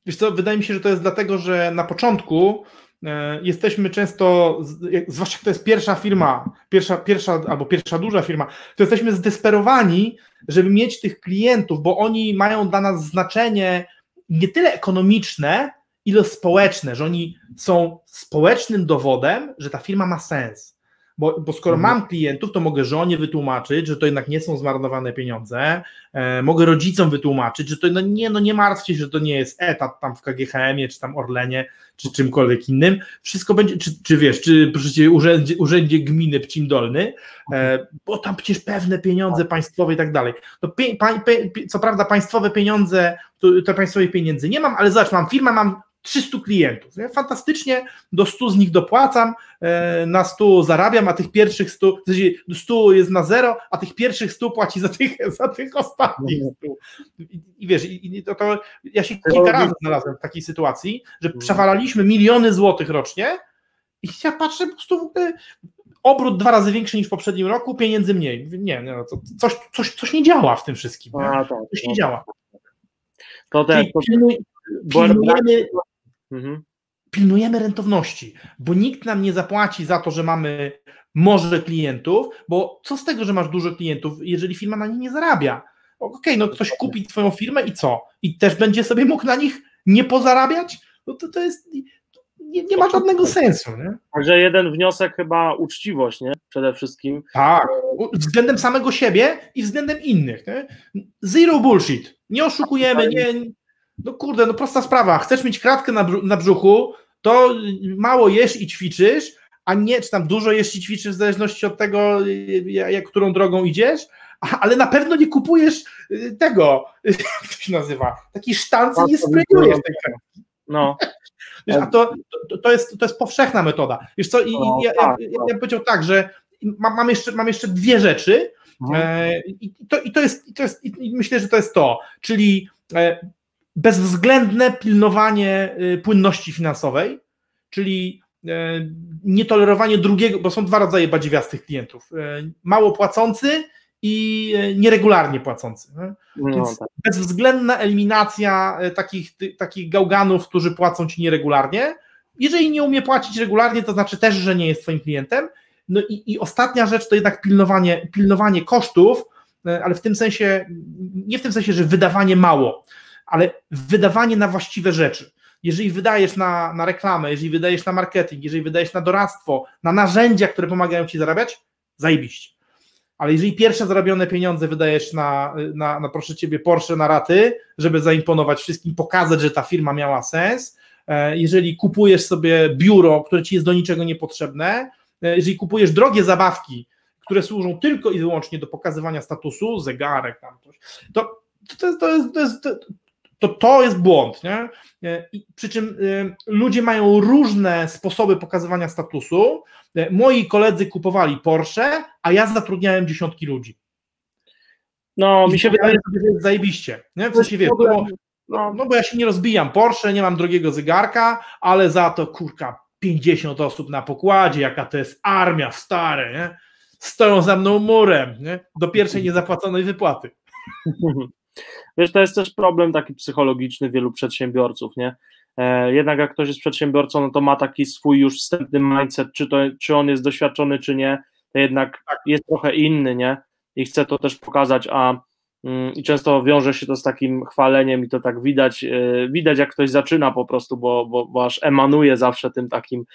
Wiesz co, wydaje mi się, że to jest dlatego, że na początku e, jesteśmy często, zwłaszcza to jest pierwsza firma, pierwsza, pierwsza albo pierwsza duża firma, to jesteśmy zdesperowani, żeby mieć tych klientów, bo oni mają dla nas znaczenie nie tyle ekonomiczne, ile społeczne, że oni są społecznym dowodem, że ta firma ma sens. Bo, bo skoro mhm. mam klientów, to mogę żonie wytłumaczyć, że to jednak nie są zmarnowane pieniądze, e, mogę rodzicom wytłumaczyć, że to no nie, no nie martwcie się, że to nie jest etat tam w KGHM-ie, czy tam Orlenie, czy czymkolwiek innym. Wszystko będzie, czy, czy wiesz, czy proszę urzędzie, urzędzie gminy Pcim Dolny, e, bo tam przecież pewne pieniądze państwowe i tak dalej. To pie, pa, pie, co prawda państwowe pieniądze, to, to państwowych pieniędzy nie mam, ale zobacz, mam firmę, mam 300 klientów. Nie? Fantastycznie, do 100 z nich dopłacam, e, na 100 zarabiam, a tych pierwszych 100, w sensie 100 jest na zero, a tych pierwszych 100 płaci za tych, za tych ostatnich 100. I, i wiesz, i, to, to, ja się kilka razy znalazłem w takiej sytuacji, że mhm. przewalaliśmy miliony złotych rocznie i ja patrzę po prostu w ogóle obrót dwa razy większy niż w poprzednim roku, pieniędzy mniej. Nie, nie no, to coś, coś, coś nie działa w tym wszystkim. A, tak, coś nie no, działa. To też. To... Pilnujemy, Mhm. Pilnujemy rentowności, bo nikt nam nie zapłaci za to, że mamy może klientów, bo co z tego, że masz dużo klientów, jeżeli firma na nich nie zarabia? Okej, okay, no ktoś kupi twoją firmę i co? I też będzie sobie mógł na nich nie pozarabiać? No to, to jest, nie, nie, ma żadnego sensu. Nie? Także jeden wniosek chyba uczciwość, nie? Przede wszystkim. Tak, względem samego siebie i względem innych. Nie? Zero bullshit. Nie oszukujemy, nie, no kurde, no prosta sprawa. Chcesz mieć kratkę na, na brzuchu, to mało jesz i ćwiczysz, a nie, czy tam dużo jesz i ćwiczysz w zależności od tego, jak, którą drogą idziesz, ale na pewno nie kupujesz y, tego, jak to się nazywa, taki sztanc nie sprayujesz tej kratki. No. Wiesz, a to, to, to, jest, to jest powszechna metoda. Wiesz co, i, no, ja, tak, ja, ja bym powiedział tak, że mam, mam, jeszcze, mam jeszcze dwie rzeczy no. e, i, to, i to jest, i to jest i myślę, że to jest to, czyli e, bezwzględne pilnowanie y, płynności finansowej, czyli y, nietolerowanie drugiego, bo są dwa rodzaje badziwiastych klientów. Y, mało płacący i nieregularnie płacący. No, Więc tak. bezwzględna eliminacja takich, takich gałganów, którzy płacą ci nieregularnie. Jeżeli nie umie płacić regularnie, to znaczy też, że nie jest twoim klientem. No i, i ostatnia rzecz to jednak pilnowanie, pilnowanie kosztów, ale w tym sensie, nie w tym sensie, że wydawanie mało ale wydawanie na właściwe rzeczy. Jeżeli wydajesz na, na reklamę, jeżeli wydajesz na marketing, jeżeli wydajesz na doradztwo, na narzędzia, które pomagają ci zarabiać, zajebiście. Ale jeżeli pierwsze zarobione pieniądze wydajesz na, na, na proszę ciebie, Porsche na raty, żeby zaimponować wszystkim, pokazać, że ta firma miała sens, e, jeżeli kupujesz sobie biuro, które ci jest do niczego niepotrzebne, e, jeżeli kupujesz drogie zabawki, które służą tylko i wyłącznie do pokazywania statusu, zegarek, tam coś, to, to, jest, to, jest, to, jest, to jest błąd. Nie? E, I przy czym e, ludzie mają różne sposoby pokazywania statusu. E, moi koledzy kupowali Porsche, a ja zatrudniałem dziesiątki ludzi. No, I mi się wydaje, że to jest zajebiście. Nie? W sensie, wiesz, bo, no, no bo ja się nie rozbijam Porsche, nie mam drogiego zegarka, ale za to kurka 50 osób na pokładzie, jaka to jest armia stare, nie? stoją za mną murem nie? do pierwszej niezapłaconej wypłaty. Wiesz, to jest też problem taki psychologiczny wielu przedsiębiorców, nie? E, jednak jak ktoś jest przedsiębiorcą, no to ma taki swój już wstępny mindset, czy, to, czy on jest doświadczony, czy nie, to jednak tak. jest trochę inny, nie? I chce to też pokazać, a mm, i często wiąże się to z takim chwaleniem i to tak widać, e, widać jak ktoś zaczyna po prostu, bo, bo, bo aż emanuje zawsze tym takim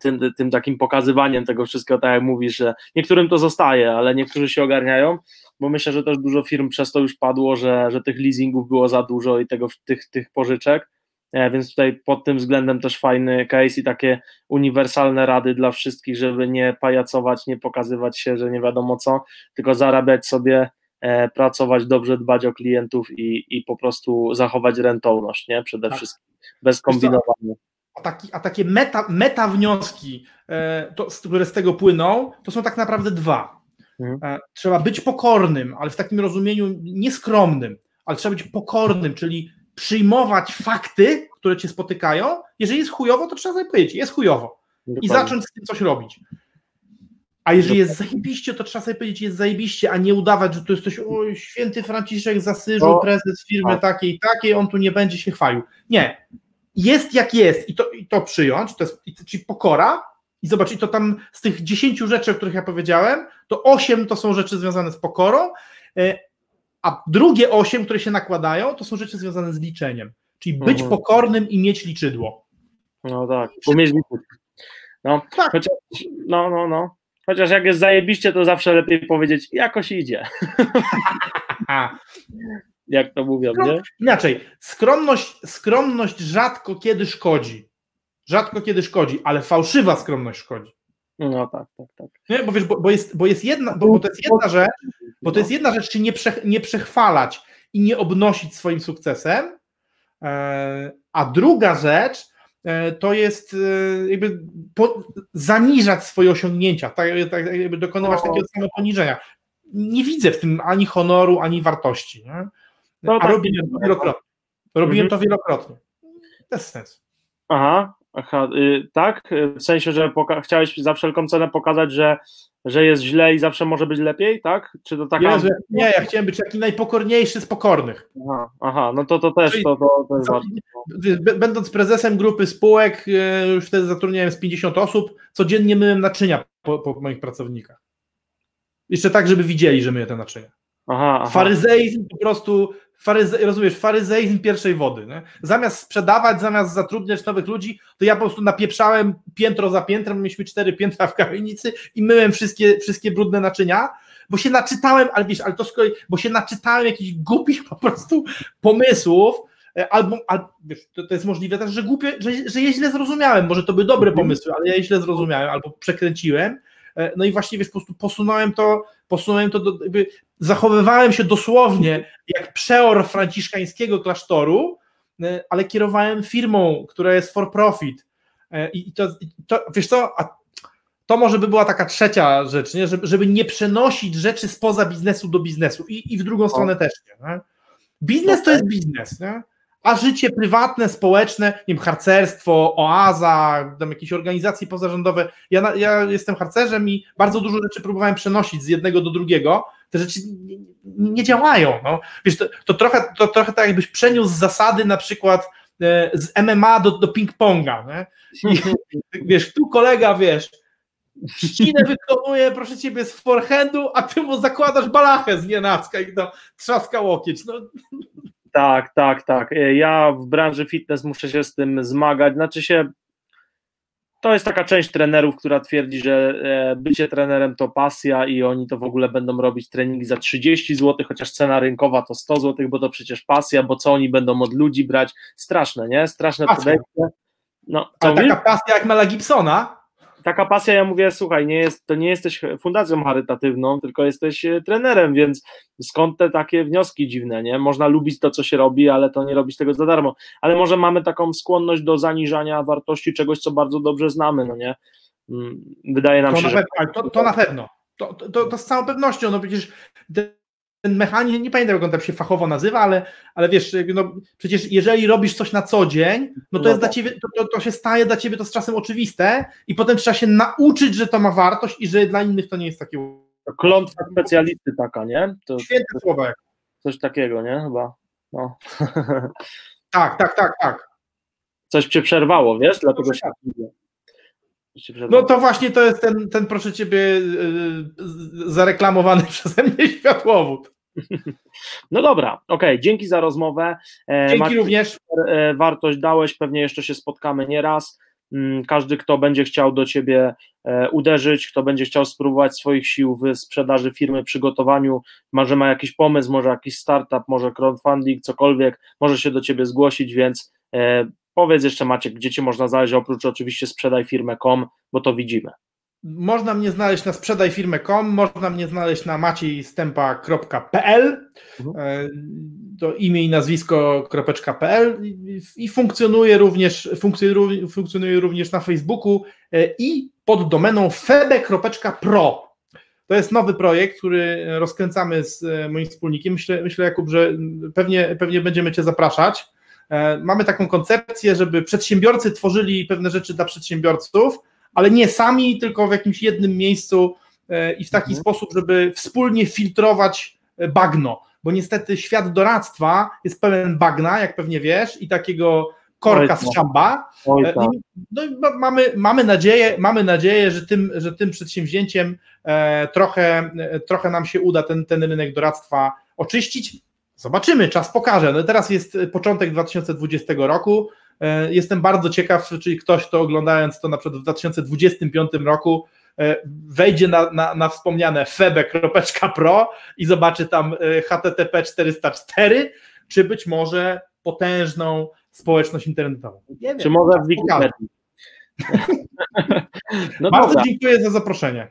tym, tym takim pokazywaniem tego wszystkiego, tak jak mówisz, że niektórym to zostaje, ale niektórzy się ogarniają, bo myślę, że też dużo firm przez to już padło, że, że tych leasingów było za dużo i tego, tych, tych pożyczek, e, więc tutaj pod tym względem też fajny case i takie uniwersalne rady dla wszystkich, żeby nie pajacować, nie pokazywać się, że nie wiadomo co, tylko zarabiać sobie, e, pracować dobrze, dbać o klientów i, i po prostu zachować rentowność, nie? Przede tak. wszystkim, bez kombinowania. A, taki, a takie meta, meta wnioski, e, to, które z tego płyną, to są tak naprawdę dwa. Mhm. E, trzeba być pokornym, ale w takim rozumieniu nieskromnym, ale trzeba być pokornym, czyli przyjmować fakty, które cię spotykają. Jeżeli jest chujowo, to trzeba sobie powiedzieć, jest chujowo. Dokładnie. I zacząć z tym coś robić. A jeżeli jest zajebiście, to trzeba sobie powiedzieć, jest zajebiście, a nie udawać, że to jest coś, o, święty Franciszek zasyżu, prezes firmy tak. takiej i takiej, on tu nie będzie się chwalił. Nie. Jest jak jest i to, i to przyjąć, to jest, czyli pokora, i zobacz, i to tam z tych dziesięciu rzeczy, o których ja powiedziałem, to osiem to są rzeczy związane z pokorą, e, a drugie osiem, które się nakładają, to są rzeczy związane z liczeniem. Czyli być mhm. pokornym i mieć liczydło. No tak, umieć liczyć. No, tak. Chociaż, no, no, no. Chociaż jak jest zajebiście, to zawsze lepiej powiedzieć, jakoś idzie. jak to mówią, nie? Inaczej, skromność, skromność rzadko kiedy szkodzi rzadko kiedy szkodzi, ale fałszywa skromność szkodzi. No tak, tak, tak. Nie? Bo wiesz, bo, bo, jest, bo jest jedna, bo, bo, to jest jedna rzecz, bo to jest jedna rzecz, się nie, prze, nie przechwalać i nie obnosić swoim sukcesem, e, a druga rzecz e, to jest e, jakby po, zaniżać swoje osiągnięcia, tak, tak jakby dokonywać o. takiego samego poniżenia. Nie widzę w tym ani honoru, ani wartości. Nie? No a tak, robiłem to wielokrotnie. Robiłem mhm. to wielokrotnie. Bez sensu. Aha, Aha, y, tak? W sensie, że chciałeś za wszelką cenę pokazać, że, że jest źle i zawsze może być lepiej, tak? Czy to taka... Nie, nie ja chciałem być taki najpokorniejszy z pokornych. Aha, aha no to, to też Czyli, to, to, to jest ważne. Będąc prezesem grupy spółek, y, już wtedy zatrudniałem z 50 osób, codziennie myłem naczynia po, po moich pracownikach. Jeszcze tak, żeby widzieli, że myję te naczynia. Aha, aha. Faryzeizm po prostu faryze, rozumiesz, faryzeizm pierwszej wody. Nie? Zamiast sprzedawać, zamiast zatrudniać nowych ludzi, to ja po prostu napieprzałem piętro za piętrem, mieliśmy cztery piętra w kamienicy i myłem wszystkie, wszystkie brudne naczynia, bo się naczytałem, ale wiesz, ale to kolei, bo się naczytałem jakichś głupich po prostu pomysłów, e, albo, albo wiesz, to, to, jest możliwe też, że głupie, że, że je źle zrozumiałem, może to były dobre mhm. pomysły, ale ja je źle zrozumiałem, albo przekręciłem, no i właśnie wiesz, po prostu posunąłem to, posunąłem to do, jakby zachowywałem się dosłownie jak przeor franciszkańskiego klasztoru, e, ale kierowałem firmą, która jest for profit. E, I to, to wiesz co, to może by była taka trzecia rzecz, nie? Żeby, żeby nie przenosić rzeczy spoza biznesu do biznesu i, i w drugą stronę też. Nie? Biznes to jest biznes. Nie? A życie prywatne, społeczne, nie wiem, harcerstwo, oaza, tam jakieś organizacje pozarządowe. Ja, ja jestem harcerzem i bardzo dużo rzeczy próbowałem przenosić z jednego do drugiego. Te rzeczy nie, nie działają. No. Wiesz, to, to, trochę, to trochę tak jakbyś przeniósł zasady na przykład e, z MMA do, do ping-ponga. Wiesz, tu kolega, wiesz, ścinę wykonuje, proszę ciebie, z forehandu, a ty mu zakładasz balachę z nienacka i to trzaska łokieć. No, tak, tak, tak. E, ja w branży fitness muszę się z tym zmagać. Znaczy się, to jest taka część trenerów, która twierdzi, że e, bycie trenerem to pasja i oni to w ogóle będą robić treningi za 30 zł, chociaż cena rynkowa to 100 zł, bo to przecież pasja, bo co oni będą od ludzi brać? Straszne, nie? Straszne podejście. No, Ale taka pasja jak Mela Gibsona, taka pasja, ja mówię, słuchaj, nie jest, to nie jesteś fundacją charytatywną, tylko jesteś e, trenerem, więc skąd te takie wnioski dziwne, nie? Można lubić to, co się robi, ale to nie robić tego za darmo. Ale może mamy taką skłonność do zaniżania wartości czegoś, co bardzo dobrze znamy, no nie? Mm, wydaje nam to się, że... To, to na pewno. To, to, to, z całą pewnością, no przecież ten mechanizm, nie pamiętam jak on tam się fachowo nazywa, ale, ale wiesz, no, przecież jeżeli robisz coś na co dzień, no to no jest dla tak. ciebie, to, to, to, się staje dla ciebie to z czasem oczywiste i potem trzeba się nauczyć, że to ma wartość i że dla innych to nie jest takie. Klątwa specjalisty taka, nie? To, Święte słowa. Coś takiego, nie? Chyba. No. Tak, tak, tak, tak. coś cię przerwało, wiesz, dlatego się... No to właśnie to jest ten, ten proszę ciebie, yy, zareklamowany przeze mnie światłowód. No dobra, okej, okay, dzięki za rozmowę. E, dzięki również. E, wartość dałeś, pewnie jeszcze się spotkamy nieraz. Mm, każdy, kto będzie chciał do ciebie e, uderzyć, kto będzie chciał spróbować swoich sił w sprzedaży firmy, przygotowaniu, może ma jakiś pomysł, może jakiś startup, może crowdfunding, cokolwiek, może się do ciebie zgłosić, więc powiedz jeszcze Maciek, gdzie cię można znaleźć, oprócz oczywiście sprzedaj firmę.com, bo to widzimy. Można mnie znaleźć na sprzedajfirmę.com, można mnie znaleźć na maciejstępa.pl mhm. E, to imię i nazwisko.pl i funkcjonuje również, funkcjonuje, funkcjonuje również na Facebooku e, i pod domeną febe.pro. To jest nowy projekt, który rozkręcamy z e, moim wspólnikiem. Myślę, myślę Jakub, że pewnie, pewnie będziemy Cię zapraszać. Mamy taką koncepcję, żeby przedsiębiorcy tworzyli pewne rzeczy dla przedsiębiorców, ale nie sami, tylko w jakimś jednym miejscu e, i w taki mhm. sposób, żeby wspólnie filtrować e, bagno, bo niestety świat doradztwa jest pełen bagna, jak pewnie wiesz, i takiego korka z czamba. E, no i mamy, mamy, nadzieję, mamy nadzieję, że tym, że tym przedsięwzięciem trochę, trochę nam się uda ten, ten rynek doradztwa oczyścić. Zobaczymy, czas pokaże. No teraz jest początek 2020 roku. E, jestem bardzo ciekaw, czyli ktoś, kto oglądając to na przykład w 2025 roku e, wejdzie na, na, na wspomniane febe.pro i zobaczy tam e, HTTP 404, czy być może potężną społeczność internetową. Nie wiem, czy może w Wikipedii. No bardzo dobra. dziękuję za zaproszenie.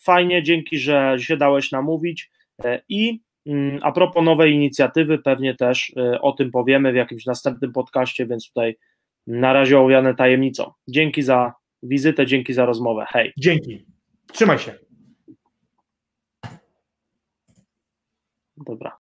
Fajnie, dzięki, że się dałeś namówić i a propos nowej inicjatywy, pewnie też y, o tym powiemy w jakimś następnym podcaście, więc tutaj na razie owiane tajemnicą. Dzięki za wizytę, dzięki za rozmowę. Hej. Dzięki. Trzymaj się. Dobra.